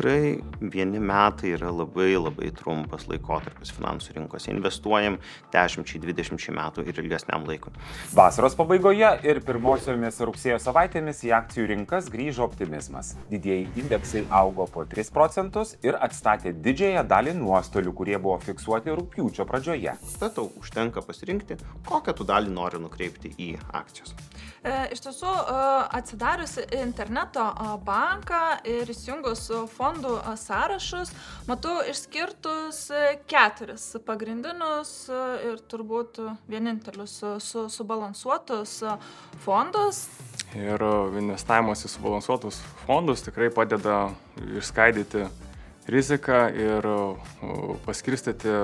tikrai vieni metai yra labai labai trumpas laikotarpis finansų rinkose. Investuojam 10-20 metų ir ilgesniam laikui. Vasaros pabaigoje ir pirmosiomis rugsėjo savaitėmis į akcijų rinkas grįžo optimizmas. Didieji indeksai augo po 3 procentus ir atstatė didžiąją dalį nuostolių, kurie buvo fiksuoti rūpiučio pradžioje. Tad tau užtenka pasirinkti, kokią tu dalį nori nukreipti į akcijas. E, iš tiesų, e, atsidarius interneto banką ir įsijungus fondų sąrašus, matau išskirtus keturis pagrindinius ir turbūt vienintelius su, subalansuotus fondus. Ir investavimas į subalansuotus fondus tikrai padeda išskaidyti riziką ir paskirstyti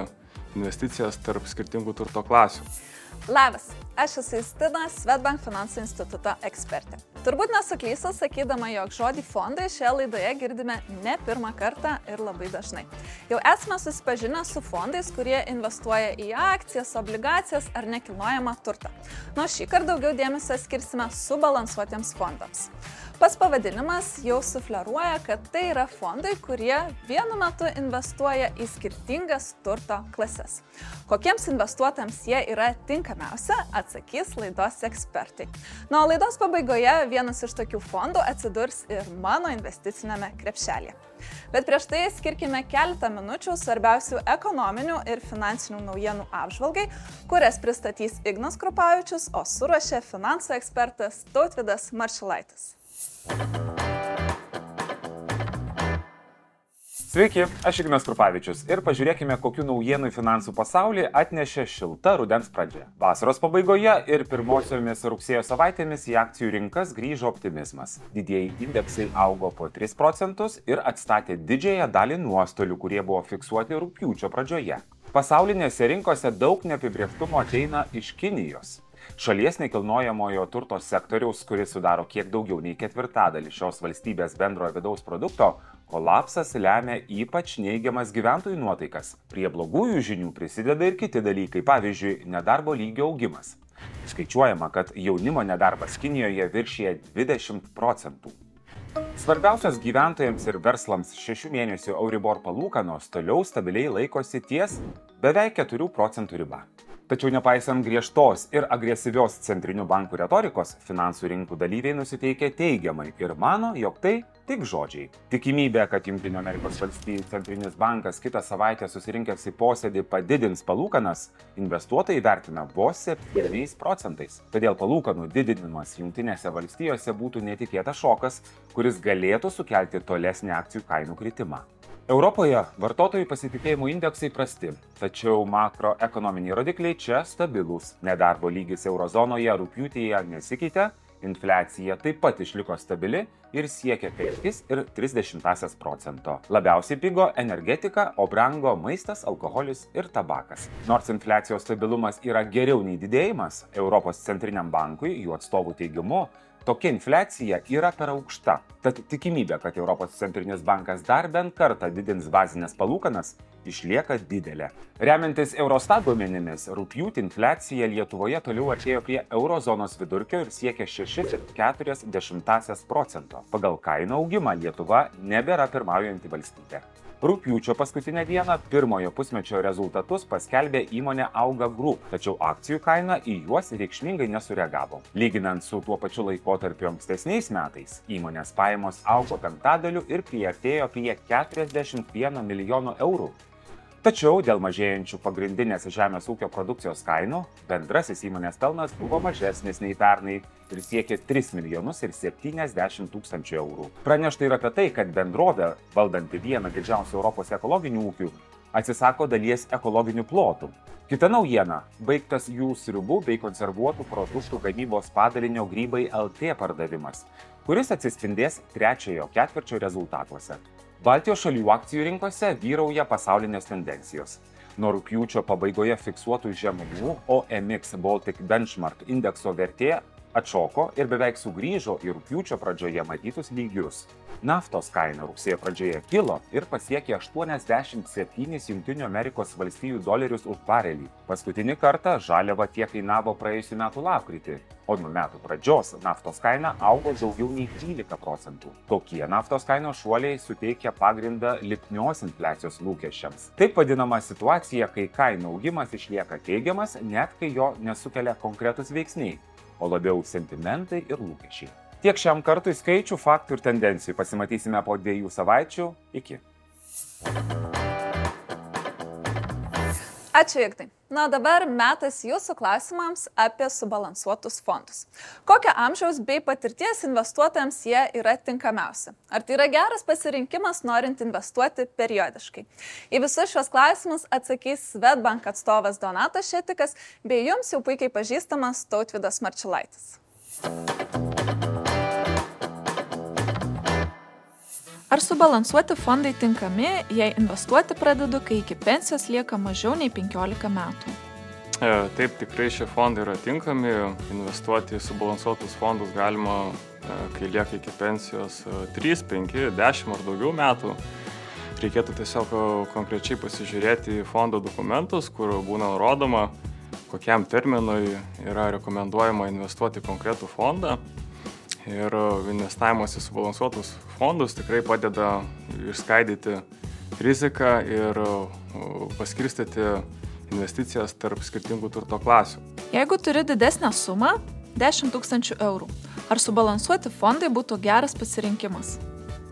investicijas tarp skirtingų turto klasių. Labas, aš esu Justina, Svetbank finansų instituto ekspertė. Turbūt nesuklysiu sakydama, jog žodį fondai šioje laidoje girdime ne pirmą kartą ir labai dažnai. Jau esame susipažinę su fondais, kurie investuoja į akcijas, obligacijas ar nekilnojamą turtą. Nuo šį kartą daugiau dėmesio skirsime subalansuotiems fondams. Pas pavadinimas jau sufleruoja, kad tai yra fondai, kurie vienu metu investuoja į skirtingas turto klases. Kokiems investuotojams jie yra tinkamiausia, atsakys laidos ekspertai. Na, o laidos pabaigoje vienas iš tokių fondų atsidurs ir mano investicinėme krepšelėje. Bet prieš tai skirkime keletą minučių svarbiausių ekonominių ir finansinių naujienų apžvalgai, kurias pristatys Ignas Krupavičius, o suruošė finansų ekspertas Tautvidas Maršalaitis. Sveiki, aš Ignas Krupavičius ir pažiūrėkime, kokiu naujienų finansų pasaulį atnešė šilta rudens pradžia. Vasaros pabaigoje ir pirmosiomis rugsėjo savaitėmis į akcijų rinkas grįžo optimizmas. Didieji indeksai augo po 3 procentus ir atstatė didžiąją dalį nuostolių, kurie buvo fiksuoti rūpiučio pradžioje. Pasaulinėse rinkose daug neapibrieštumo ateina iš Kinijos. Šalies nekilnojamojo turto sektoriaus, kuris sudaro kiek daugiau nei ketvirtadalį šios valstybės bendrojo vidaus produkto, kolapsas lemia ypač neigiamas gyventojų nuotaikas. Prie blogųjų žinių prisideda ir kiti dalykai, pavyzdžiui, nedarbo lygio augimas. Skaičiuojama, kad jaunimo nedarbas Kinijoje viršyje 20 procentų. Svarbiausios gyventojams ir verslams šešių mėnesių Euribor palūkanos toliau stabiliai laikosi ties beveik 4 procentų riba. Tačiau nepaisant griežtos ir agresyvios centrinių bankų retorikos, finansų rinkų dalyviai nusiteikia teigiamai ir mano, jog tai tik žodžiai. Tikimybė, kad Junktinių Amerikos valstybių centrinis bankas kitą savaitę susirinkęs į posėdį padidins palūkanas, investuotojai vertina vos 7 procentais. Todėl palūkanų didinimas Junktinėse valstijose būtų netikėtas šokas, kuris galėtų sukelti tolesnį akcijų kainų kritimą. Europoje vartotojų pasitikėjimų indeksai prasti, tačiau makroekonominiai rodikliai čia stabilūs. Nedarbo lygis eurozonoje rūpjūtyje nesikeitė, infliacija taip pat išliko stabili ir siekia 5,3 procento. Labiausiai pigo energetika, o brango maistas, alkoholis ir tabakas. Nors infliacijos stabilumas yra geriau nei didėjimas, Europos centriniam bankui, jų atstovų teigimu, tokia infliacija yra per aukšta. Tad tikimybė, kad Europos centrinis bankas dar bent kartą didins bazinės palūkanas, išlieka didelė. Remiantis Eurostat duomenimis, rūpjūtį infliacija Lietuvoje toliau artėjo prie eurozonos vidurkio ir siekia 6,4 procento. Pagal kainų augimą Lietuva nebėra pirmaujanti valstybė. Rūpiučio paskutinę dieną pirmojo pusmečio rezultatus paskelbė įmonė Auga Group, tačiau akcijų kaina į juos reikšmingai nesureagavo. Lyginant su tuo pačiu laikotarpiu ankstesniais metais, įmonės pajamos augo penktadaliu ir priartėjo prie 41 milijono eurų. Tačiau dėl mažėjančių pagrindinės žemės ūkio produkcijos kainų bendrasis įmonės pelnas buvo mažesnis nei pernai ir siekė 3 milijonus ir 70 tūkstančių eurų. Pranešta ir apie tai, kad bendrovė, valdanti vieną didžiausių Europos ekologinių ūkių, atsisako dalies ekologinių plotų. Kita naujiena - baigtas jų sriubų bei konservuotų produktų gamybos padalinio grybai LT pardavimas, kuris atsispindės trečiojo ketvirčio rezultatuose. Baltijos šalių akcijų rinkose vyrauja pasaulinės tendencijos. Nuo rūpjūčio pabaigoje fiksuotų žemumų OMX Baltic Benchmark indekso vertė atšoko ir beveik sugrįžo į rūpiučio pradžioje matytus lygius. Naftos kaina rugsėjo pradžioje kilo ir pasiekė 87 Junktinių Amerikos valstijų dolerius už barelį. Paskutinį kartą žaliava tiek kainavo praėjusiu metu lapkritį, o nuo metų pradžios naftos kaina augo daugiau nei 13 procentų. Tokie naftos kainos šuoliai suteikia pagrindą lipnios infliacijos lūkesčiams. Taip vadinama situacija, kai kainų augimas išlieka teigiamas, net kai jo nesukelia konkretus veiksniai, o labiau sentimentai ir lūkesčiai. Tiek šiam kartui skaičių, faktų ir tendencijų. Pasimatysime po dviejų savaičių. Iki. Ačiū, Igtai. Na, dabar metas jūsų klausimams apie subalansuotus fondus. Kokio amžiaus bei patirties investuotojams jie yra tinkamiausi? Ar tai yra geras pasirinkimas norint investuoti periodiškai? Į visus šios klausimus atsakys Svetbank atstovas Donatas Šetikas bei jums jau puikiai pažįstamas Tautvidas Marčilaitis. Ar subalansuoti fondai tinkami, jei investuoti pradedu, kai iki pensijos lieka mažiau nei 15 metų? E, taip, tikrai šie fondai yra tinkami. Investuoti į subalansuotus fondus galima, e, kai lieka iki pensijos 3, 5, 10 ar daugiau metų. Reikėtų tiesiog konkrečiai pasižiūrėti į fondo dokumentus, kur būna nurodoma, kokiam terminui yra rekomenduojama investuoti konkretų fondą ir investavimas į subalansuotus fondus tikrai padeda išskaidyti riziką ir paskirstyti investicijas tarp skirtingų turto klasių. Jeigu turi didesnę sumą - 10 tūkstančių eurų, ar subalansuoti fondai būtų geras pasirinkimas?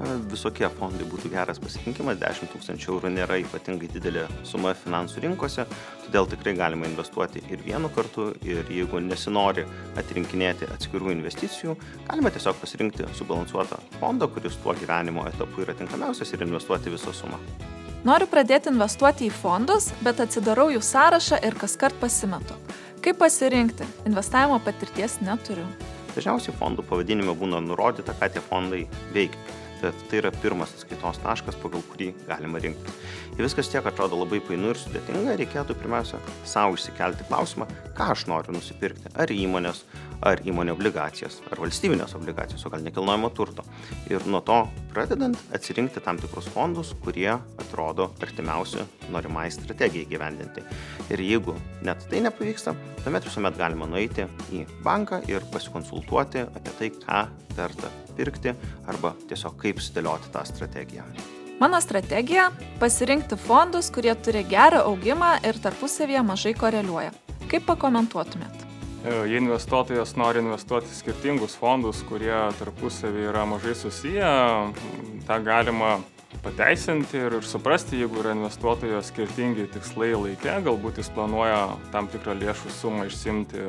Visokie fondai būtų geras pasirinkimas, 10 tūkstančių eurų nėra ypatingai didelė suma finansų rinkose, todėl tikrai galima investuoti ir vienu kartu ir jeigu nesinori atrinkinėti atskirų investicijų, galima tiesiog pasirinkti subalansuotą fondą, kuris tuo gyvenimo etapu yra tinkamiausias ir investuoti visą sumą. Noriu pradėti investuoti į fondus, bet atsidarau jų sąrašą ir kas kart pasimetu. Kaip pasirinkti? Investavimo patirties neturiu. Dažniausiai fondų pavadinime būna nurodyta, ką tie fondai veikia kad tai yra pirmas atskaitos taškas, pagal kurį galima rinktis. Jei viskas tiek atrodo labai painu ir sudėtinga, reikėtų pirmiausia savo išsikelti klausimą, ką aš noriu nusipirkti. Ar įmonės, ar įmonė obligacijas, ar valstybinės obligacijas, o gal nekilnojamo turto. Ir nuo to pradedant atsirinkti tam tikrus fondus, kurie atrodo artimiausi norimai strategijai gyvendinti. Ir jeigu net tai nepavyksta, tuomet visuomet galima nueiti į banką ir pasikonsultuoti apie tai, ką verta pirkti arba tiesiog kaip sudėlioti tą strategiją. Mano strategija - pasirinkti fondus, kurie turi gerą augimą ir tarpusavėje mažai koreliuoja. Kaip pakomentuotumėt? E, jei investuotojas nori investuoti skirtingus fondus, kurie tarpusavį yra mažai susiję, tą galima pateisinti ir, suprasti, jeigu yra investuotojo skirtingi tikslai laikė, galbūt jis planuoja tam tikrą lėšų sumą išsimti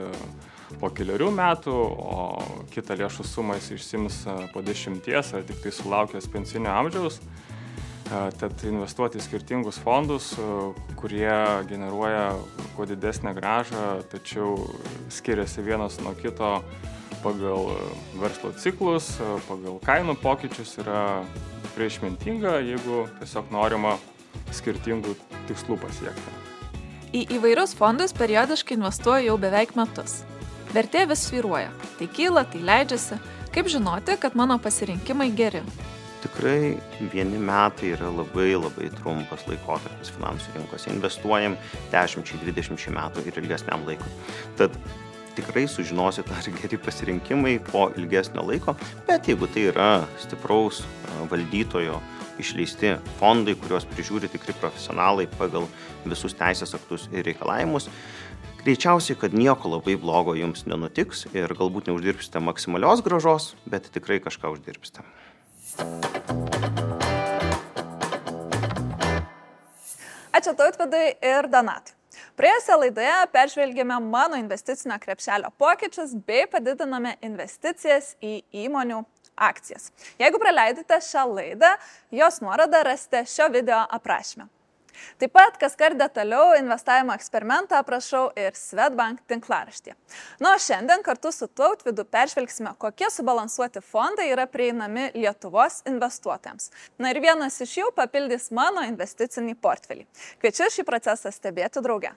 po keliarių metų, o kitą lėšų sumą jis išsims po dešimties ar tik tai sulaukęs pensinio amžiaus. Tad investuoti į skirtingus fondus, kurie generuoja kuo didesnę gražą, tačiau skiriasi vienas nuo kito pagal verslo ciklus, pagal kainų pokyčius, yra tikrai išmintinga, jeigu tiesiog norima skirtingų tikslų pasiekti. Į įvairius fondus periodiškai investuoju jau beveik metus. Vertė vis sviruoja. Tai kyla, tai leidžiasi. Kaip žinoti, kad mano pasirinkimai geri? Tikrai vieni metai yra labai labai trumpas laikotarpis finansų rinkose. Investuojam 10-20 metų ir ilgesniam laikui. Tad tikrai sužinosit, ar geri pasirinkimai po ilgesnio laiko, bet jeigu tai yra stipraus valdytojo išleisti fondai, kuriuos prižiūri tikri profesionalai pagal visus teisės aktus ir reikalavimus, Greičiausiai, kad nieko labai blogo jums nenutiks ir galbūt neuždirbsite maksimalios gražos, bet tikrai kažką uždirbsite. Ačiū tautvedai ir Donatui. Praėjusią laidoje peržvelgėme mano investicinio krepšelio pokyčius bei padidiname investicijas į įmonių akcijas. Jeigu praleidite šią laidą, jos nuorodą rasite šio video aprašymę. Taip pat, kas kart detaliau investavimo eksperimentą aprašau ir Svetbank tinklaraštį. Na, o šiandien kartu su Tautvidu peržvelgsime, kokie subalansuoti fondai yra prieinami Lietuvos investuotojams. Na ir vienas iš jų papildys mano investicinį portfelį. Kviečiu šį procesą stebėti drauge.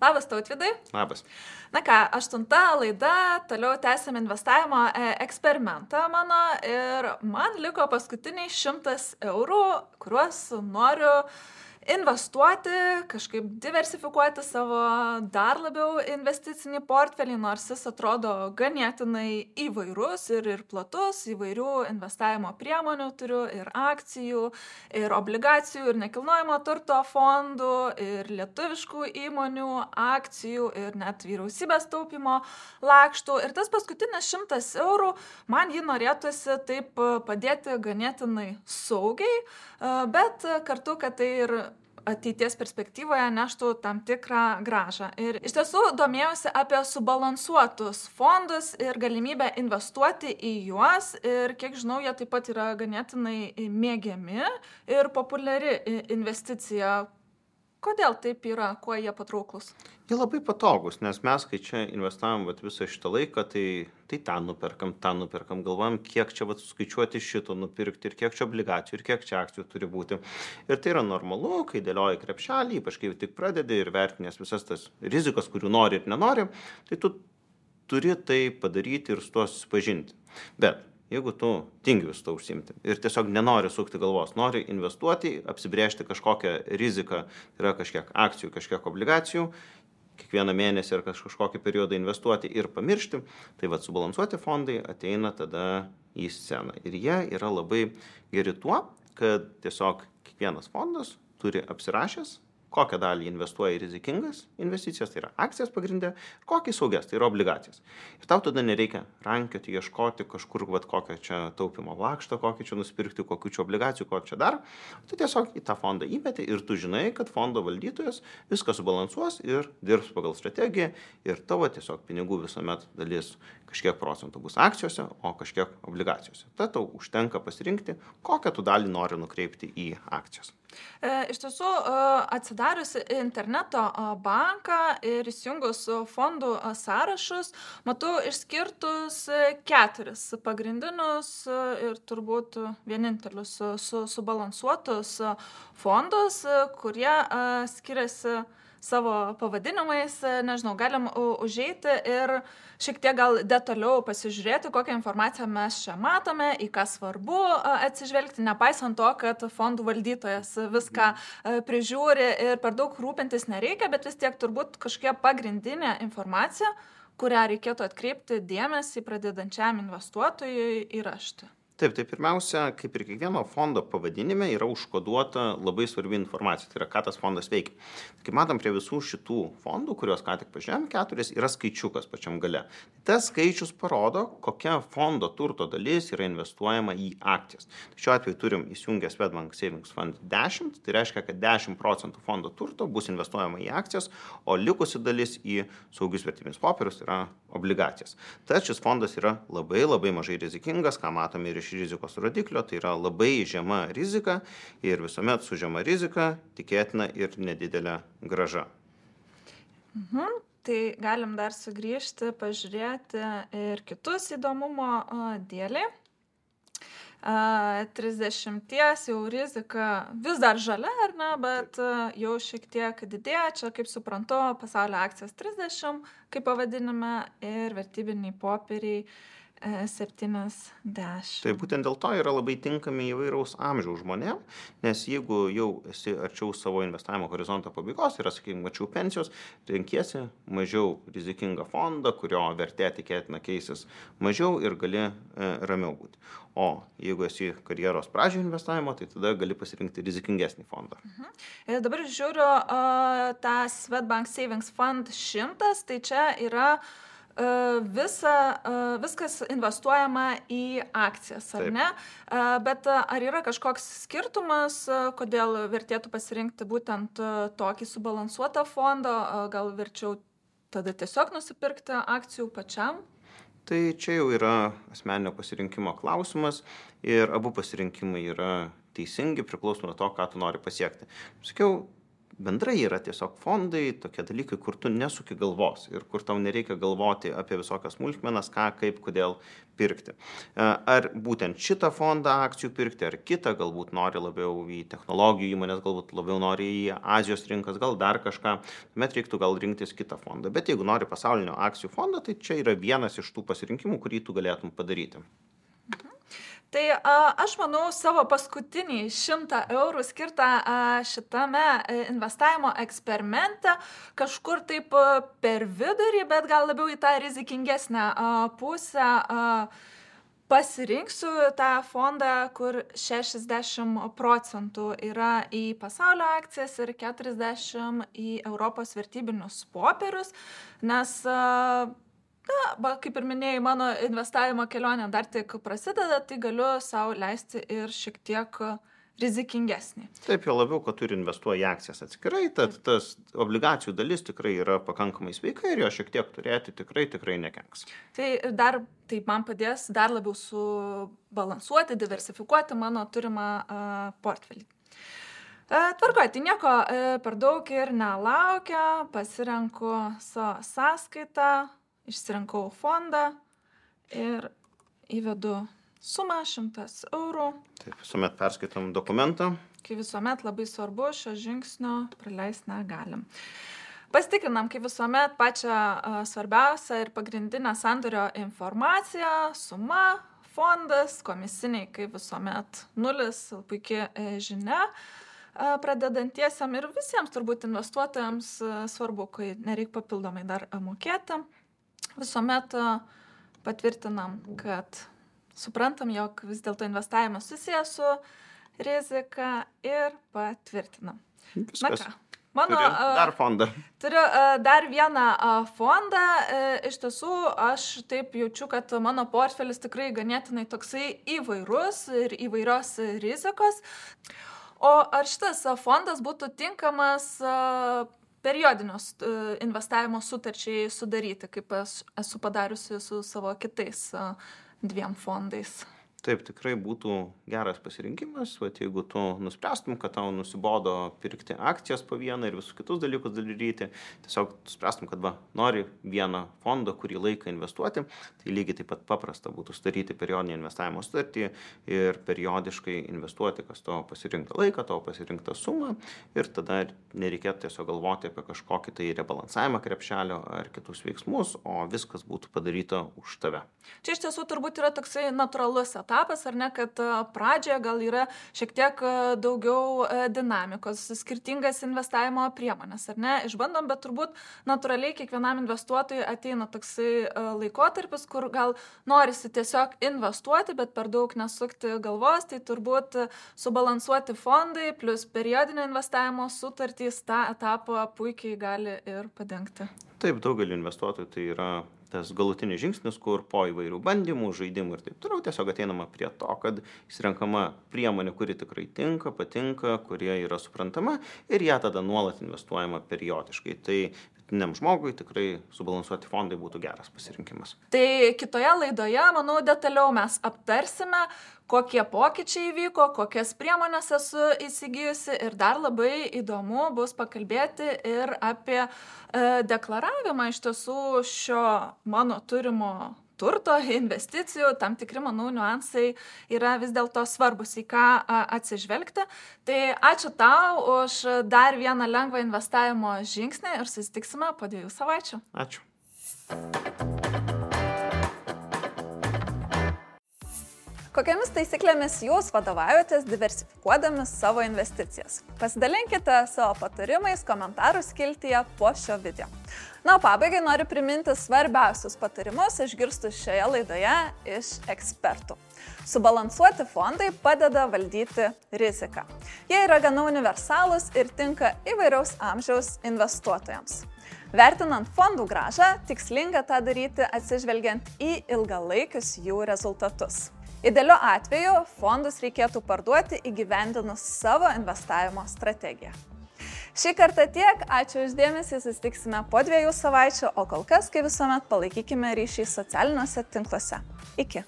Labas, tautvidai. Labas. Na ką, aštunta laida, toliau tęsiam investavimo e, eksperimentą mano ir man liko paskutiniai šimtas eurų, kuriuos noriu uh, investuoti, kažkaip diversifikuoti savo dar labiau investicinį portfelį, nors jis atrodo ganėtinai įvairus ir, ir platus, įvairių investavimo priemonių turiu ir akcijų, ir obligacijų, ir nekilnojamo turto fondų, ir lietuviškų įmonių akcijų, ir net vyriausybės taupimo lakštų. Ir tas paskutinis šimtas eurų man jį norėtųsi taip padėti ganėtinai saugiai, bet kartu, kad tai ir ateities perspektyvoje neštų tam tikrą gražą. Ir iš tiesų domėjausi apie subalansuotus fondus ir galimybę investuoti į juos. Ir kiek žinau, jie taip pat yra ganėtinai mėgiami ir populiari investicija. Kodėl taip yra, kuo jie patrauklus? Jie labai patogus, nes mes, kai čia investavom vat, visą šitą laiką, tai, tai ten nuperkam, ten nuperkam, galvojam, kiek čia vat, skaičiuoti šito nupirkti ir kiek čia obligacijų ir kiek čia akcijų turi būti. Ir tai yra normalu, kai dėlioji krepšelį, ypač kai tik pradedi ir vertinės visas tas rizikas, kurių nori ir nenori, tai tu turi tai padaryti ir su tuo susipažinti. Bet jeigu tu tingi vis to užsimti ir tiesiog nenori sukti galvos, nori investuoti, apsibriežti kažkokią riziką, tai yra kažkiek akcijų, kažkiek obligacijų, kiekvieną mėnesį ar kažkokį periodą investuoti ir pamiršti, tai vad subalansuoti fondai ateina tada į sceną. Ir jie yra labai geri tuo, kad tiesiog kiekvienas fondas turi apsirašęs kokią dalį investuoja į rizikingas investicijas, tai yra akcijas pagrindė, kokį saugias, tai yra obligacijas. Ir tau tada nereikia rankioti, ieškoti kažkur, vad kokią čia taupimo lakštą, kokį čia nusipirkti, kokių čia obligacijų, ko čia dar. Tu tiesiog į tą fondą įmeti ir tu žinai, kad fondo valdytojas viską subalansuos ir dirbs pagal strategiją ir tavo tiesiog pinigų visuomet dalis kažkiek procentų bus akcijose, o kažkiek obligacijose. Tad tau užtenka pasirinkti, kokią tu dalį nori nukreipti į akcijas. E, iš tiesų, e, atsidarius interneto e, banką ir įsijungus fondų sąrašus, matau išskirtus keturis pagrindinius ir turbūt vienintelius subalansuotus fondus, kurie skiriasi savo pavadinimais, nežinau, galim užeiti ir šiek tiek gal detaliau pasižiūrėti, kokią informaciją mes čia matome, į ką svarbu atsižvelgti, nepaisant to, kad fondų valdytojas viską prižiūri ir per daug rūpintis nereikia, bet vis tiek turbūt kažkokia pagrindinė informacija, kurią reikėtų atkreipti dėmesį pradedančiam investuotojui įrašti. Taip, tai pirmiausia, kaip ir kiekvieno fondo pavadinime, yra užkoduota labai svarbi informacija, tai yra, ką tas fondas veikia. Kaip matom, prie visų šitų fondų, kuriuos ką tik pažiūrėjom, keturis, yra skaičiukas pačiam gale. Tas skaičius parodo, kokia fondo turto dalis yra investuojama į akcijas. Tai šiuo atveju turim įsijungę Swedbank Savings Fund 10, tai reiškia, kad 10 procentų fondo turto bus investuojama į akcijas, o likusi dalis į saugius vertybinius popierius, tai yra obligacijas. Tad šis fondas yra labai labai mažai rizikingas, ką matome ir iš rizikos rodiklio, tai yra labai žema rizika ir visuomet su žema rizika tikėtina ir nedidelė graža. Mhm. Tai galim dar sugrįžti, pažiūrėti ir kitus įdomumo dėlį. 30 jau rizika vis dar žalia, ar ne, bet jau šiek tiek didėja. Čia, kaip suprantu, pasaulio akcijas 30, kaip pavadinime, ir vertybiniai popieriai 70. Tai būtent dėl to yra labai tinkami įvairaus amžiaus žmonėm, nes jeigu jau esi arčiau savo investavimo horizonto pabaigos, yra, sakykime, mačiau pensijos, renkiesi mažiau rizikingą fondą, kurio vertė tikėtina keisis mažiau ir gali e, ramiau būti. O jeigu esi karjeros pradžio investavimo, tai tada gali pasirinkti rizikingesnį fondą. Mhm. Ir dabar žiūriu uh, tą Svetbank Savings Fund 100, tai čia yra uh, visa, viskas investuojama į akcijas, ar Taip. ne? Bet ar yra kažkoks skirtumas, kodėl vertėtų pasirinkti būtent tokį subalansuotą fondą, gal verčiau tada tiesiog nusipirkti akcijų pačiam? Tai čia jau yra asmeninio pasirinkimo klausimas ir abu pasirinkimai yra teisingi, priklauso nuo to, ką tu nori pasiekti. Sakiau, bendrai yra tiesiog fondai, tokie dalykai, kur tu nesuki galvos ir kur tau nereikia galvoti apie visokias smulkmenas, ką, kaip, kodėl pirkti. E, ar būtent šitą fondą akcijų pirkti, ar kitą, galbūt nori labiau į technologijų įmonės, galbūt labiau nori į Azijos rinkas, gal dar kažką, tuomet reiktų gal rinktis kitą fondą. Bet jeigu nori pasaulinio akcijų fondo, tai čia yra vienas iš tų pasirinkimų, kurį tu galėtum padaryti. Tai a, aš manau savo paskutinį 100 eurų skirtą a, šitame e, investavimo eksperimente kažkur taip a, per vidurį, bet gal labiau į tą rizikingesnę a, pusę. A, Pasirinksiu tą fondą, kur 60 procentų yra į pasaulio akcijas ir 40 į Europos vertybinius popierius, nes uh, na va kaip ir minėjai mano investavimo kelionė dar tik prasideda tai galiu sau leisti ir šiek tiek rizikingesnį. Taip, jo labiau, kad turi investuoja į akcijas atskirai, tad tas obligacijų dalis tikrai yra pakankamai sveika ir jo šiek tiek turėti tikrai, tikrai nekenks. Tai dar taip man padės dar labiau subalansuoti, diversifikuoti mano turimą uh, portfelį. Tvarkoju, tai nieko per daug ir nelaukia, pasirenku savo sąskaitą, išsirinkau fondą ir įvedu sumą 100 eurų. Taip, visuomet perskaitom dokumentą. Kai visuomet labai svarbu, šio žingsnio praleisti negalim. Pasitikrinam, kaip visuomet, pačią svarbiausią ir pagrindinę sandorio informaciją, suma, fondas, komisiniai, kaip visuomet, nulis, puikia e, žinia pradedantiesiam ir visiems turbūt investuotojams svarbu, kai nereikia papildomai dar mokėti visuomet patvirtinam, kad suprantam, jog vis dėlto investavimas susijęs su rizika ir patvirtinam. Viskas. Na ką? Mano, turiu dar fondą. Turiu dar vieną fondą. E, iš tiesų, aš taip jaučiu, kad mano portfelis tikrai ganėtinai toksai įvairus ir įvairios rizikos. O ar šitas fondas būtų tinkamas periodinio investavimo sutarčiai sudaryti, kaip aš esu padariusi su savo kitais dviem fondais. Taip, tikrai būtų geras pasirinkimas, va, jeigu tu nuspręstum, kad tau nusibodo pirkti akcijas po vieną ir visus kitus dalykus daryti, tiesiog nuspręstum, kad va, nori vieną fondą kurį laiką investuoti, tai lygiai taip pat paprasta būtų sudaryti periodinį investavimo sutartį ir periodiškai investuoti, kas tavo pasirinktą laiką, tavo pasirinktą sumą ir tada nereikėtų tiesiog galvoti apie kažkokį tai rebalansavimą krepšelio ar kitus veiksmus, o viskas būtų padaryta už tave. Čia iš tiesų turbūt yra toksai natūralus etapas, ar ne, kad pradžioje gal yra šiek tiek daugiau dinamikos, skirtingas investavimo priemonės, ar ne, išbandom, bet turbūt natūraliai kiekvienam investuotojui ateina toksai laikotarpis, kur gal norisi tiesiog investuoti, bet per daug nesukti galvos, tai turbūt subalansuoti fondai plus periodinio investavimo sutartys tą etapą puikiai gali ir padengti. Taip, daugelį investuotojų tai yra tas galutinis žingsnis, kur po įvairių bandymų, žaidimų ir taip toliau tiesiog ateinama prie to, kad įsirenkama priemonė, kuri tikrai tinka, patinka, kurie yra suprantama ir ją tada nuolat investuojama periodiškai. Tai vidutiniam žmogui tikrai subalansuoti fondai būtų geras pasirinkimas. Tai kitoje laidoje, manau, detaliau mes aptarsime, kokie pokyčiai įvyko, kokias priemonės esu įsigijusi ir dar labai įdomu bus pakalbėti ir apie e, deklaravimą iš tiesų šio mano turimo turto, investicijų, tam tikri, manau, niuansai yra vis dėlto svarbus, į ką atsižvelgti. Tai ačiū tau už dar vieną lengvą investavimo žingsnį ir susitiksime po dviejų savaičių. Ačiū. Kokiamis taisyklėmis jūs vadovaujatės diversifikuodami savo investicijas? Pasidalinkite savo patarimais komentarų skiltyje po šio video. Na, pabaigai noriu priminti svarbiausius patarimus išgirstus šioje laidoje iš ekspertų. Subalansuoti fondai padeda valdyti riziką. Jie yra gana universalūs ir tinka įvairiaus amžiaus investuotojams. Vertinant fondų gražą, tikslinga tą daryti atsižvelgiant į ilgalaikius jų rezultatus. Idealiu atveju fondus reikėtų parduoti įgyvendinus savo investavimo strategiją. Šį kartą tiek, ačiū uždėmesį, susitiksime po dviejų savaičių, o kol kas, kaip visuomet, palaikykime ryšį socialiniuose tinkluose. Iki.